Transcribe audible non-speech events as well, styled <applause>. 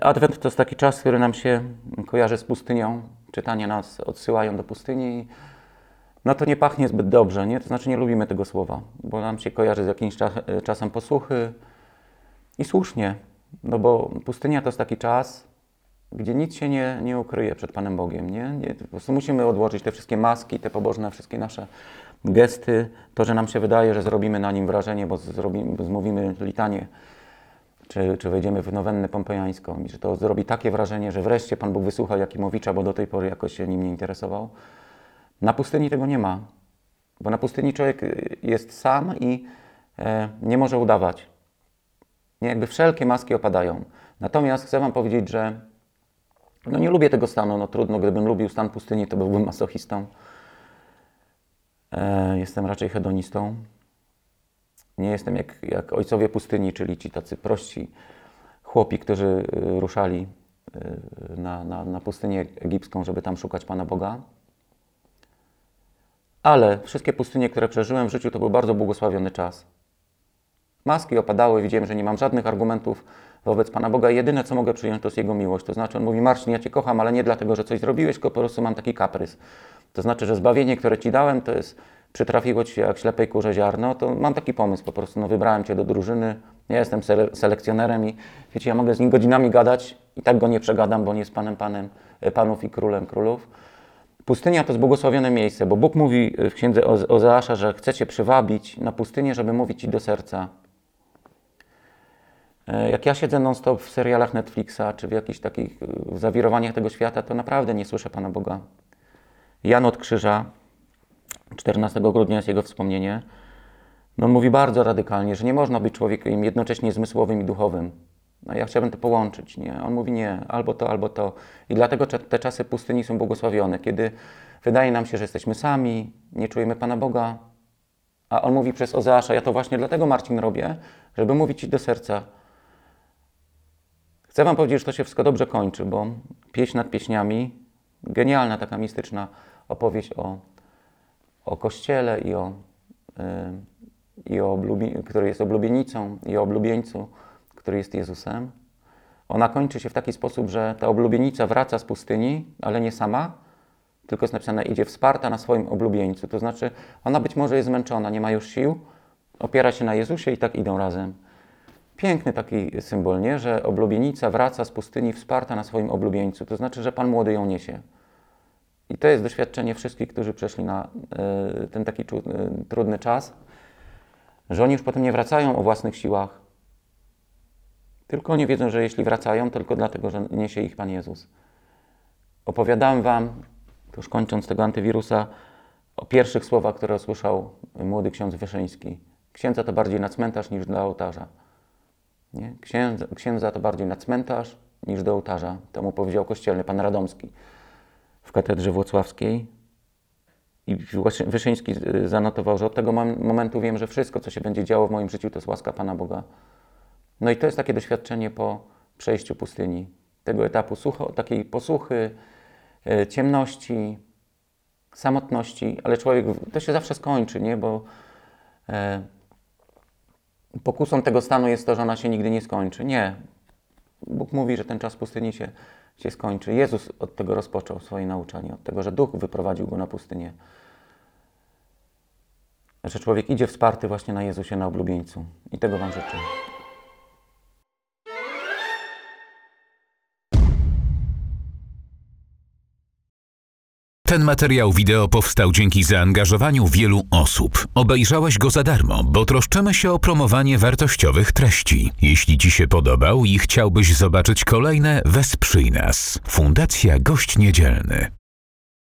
Adwent to jest taki czas, który nam się kojarzy z pustynią. Czytania nas odsyłają do pustyni. i No to nie pachnie zbyt dobrze, nie? To znaczy nie lubimy tego słowa, bo nam się kojarzy z jakimś cza- czasem posłuchy. I słusznie, no bo pustynia to jest taki czas, gdzie nic się nie, nie ukryje przed Panem Bogiem, nie? nie? Po prostu musimy odłożyć te wszystkie maski, te pobożne, wszystkie nasze gesty. To, że nam się wydaje, że zrobimy na nim wrażenie, bo zrobimy, zmówimy litanie, czy, czy wejdziemy w nowennę pompejańską i że to zrobi takie wrażenie, że wreszcie Pan Bóg wysłuchał Jakimowicza, bo do tej pory jakoś się nim nie interesował. Na pustyni tego nie ma, bo na pustyni człowiek y, jest sam i e, nie może udawać. Nie, jakby wszelkie maski opadają. Natomiast chcę Wam powiedzieć, że no nie lubię tego stanu, no trudno, gdybym lubił stan pustyni, to byłbym <laughs> masochistą. E, jestem raczej hedonistą. Nie jestem jak, jak ojcowie pustyni, czyli ci tacy prości chłopi, którzy y, ruszali y, na, na, na pustynię egipską, żeby tam szukać Pana Boga. Ale wszystkie pustynie, które przeżyłem w życiu, to był bardzo błogosławiony czas. Maski opadały, widziałem, że nie mam żadnych argumentów wobec Pana Boga. Jedyne, co mogę przyjąć, to jest Jego miłość. To znaczy, On mówi, Marcin, ja Cię kocham, ale nie dlatego, że coś zrobiłeś, tylko po prostu mam taki kaprys. To znaczy, że zbawienie, które Ci dałem, to jest, przytrafiło Ci się jak ślepej kurze ziarno, to mam taki pomysł po prostu, no wybrałem Cię do drużyny, ja jestem sele- selekcjonerem i wiecie, ja mogę z Nim godzinami gadać i tak Go nie przegadam, bo On jest Panem, Panem, e, Panów i Królem Królów. Pustynia to jest błogosławione miejsce, bo Bóg mówi w księdze Oze- Ozeasza, że chce Cię przywabić na pustynię, żeby mówić Ci do serca. E, Jak ja siedzę non-stop w serialach Netflixa, czy w jakichś takich e, zawirowaniach tego świata, to naprawdę nie słyszę Pana Boga. Jan od Krzyża, 14 grudnia jest jego wspomnienie, no on mówi bardzo radykalnie, że nie można być człowiekiem jednocześnie zmysłowym i duchowym. No ja chciałbym to połączyć, nie? On mówi nie, albo to, albo to. I dlatego te czasy pustyni są błogosławione, kiedy wydaje nam się, że jesteśmy sami, nie czujemy Pana Boga, a on mówi przez Ozeasza, ja to właśnie dlatego, Marcin, robię, żeby mówić Ci do serca. Chcę Wam powiedzieć, że to się wszystko dobrze kończy, bo pieśń nad pieśniami, genialna taka mistyczna opowieść o, o Kościele i o, y, i o który jest oblubienicą i o oblubieńcu, który jest Jezusem. Ona kończy się w taki sposób, że ta oblubienica wraca z pustyni, ale nie sama, tylko jest napisane, idzie wsparta na swoim oblubieńcu. To znaczy, ona być może jest zmęczona, nie ma już sił, opiera się na Jezusie i tak idą razem. Piękny taki symbol, nie? że oblubienica wraca z pustyni wsparta na swoim oblubieńcu. To znaczy, że Pan Młody ją niesie. I to jest doświadczenie wszystkich, którzy przeszli na e, ten taki e, trudny czas, że oni już potem nie wracają o własnych siłach, tylko oni wiedzą, że jeśli wracają, tylko dlatego, że niesie ich Pan Jezus. Opowiadałem Wam, już kończąc tego antywirusa, o pierwszych słowach, które usłyszał młody ksiądz Wyszyński. Księdza to bardziej na cmentarz niż dla ołtarza. Nie? Księdza, księdza to bardziej na cmentarz niż do ołtarza. To mu powiedział kościelny pan Radomski w katedrze włocławskiej. I Wyszy- Wyszyński y, zanotował, że od tego mom- momentu wiem, że wszystko, co się będzie działo w moim życiu, to jest łaska Pana Boga. No i to jest takie doświadczenie po przejściu pustyni. Tego etapu sucho, takiej posłuchy, y, ciemności, samotności, ale człowiek, to się zawsze skończy, nie? Bo e, pokusą tego stanu jest to, że ona się nigdy nie skończy. Nie. Bóg mówi, że ten czas pustyni się, się skończy. Jezus od tego rozpoczął swoje nauczanie, od tego, że Duch wyprowadził go na pustynię. Że człowiek idzie wsparty właśnie na Jezusie, na oblubieńcu. I tego Wam życzę. Ten materiał wideo powstał dzięki zaangażowaniu wielu osób. Obejrzałeś go za darmo, bo troszczymy się o promowanie wartościowych treści. Jeśli Ci się podobał i chciałbyś zobaczyć kolejne, wesprzyj nas. Fundacja Gość Niedzielny.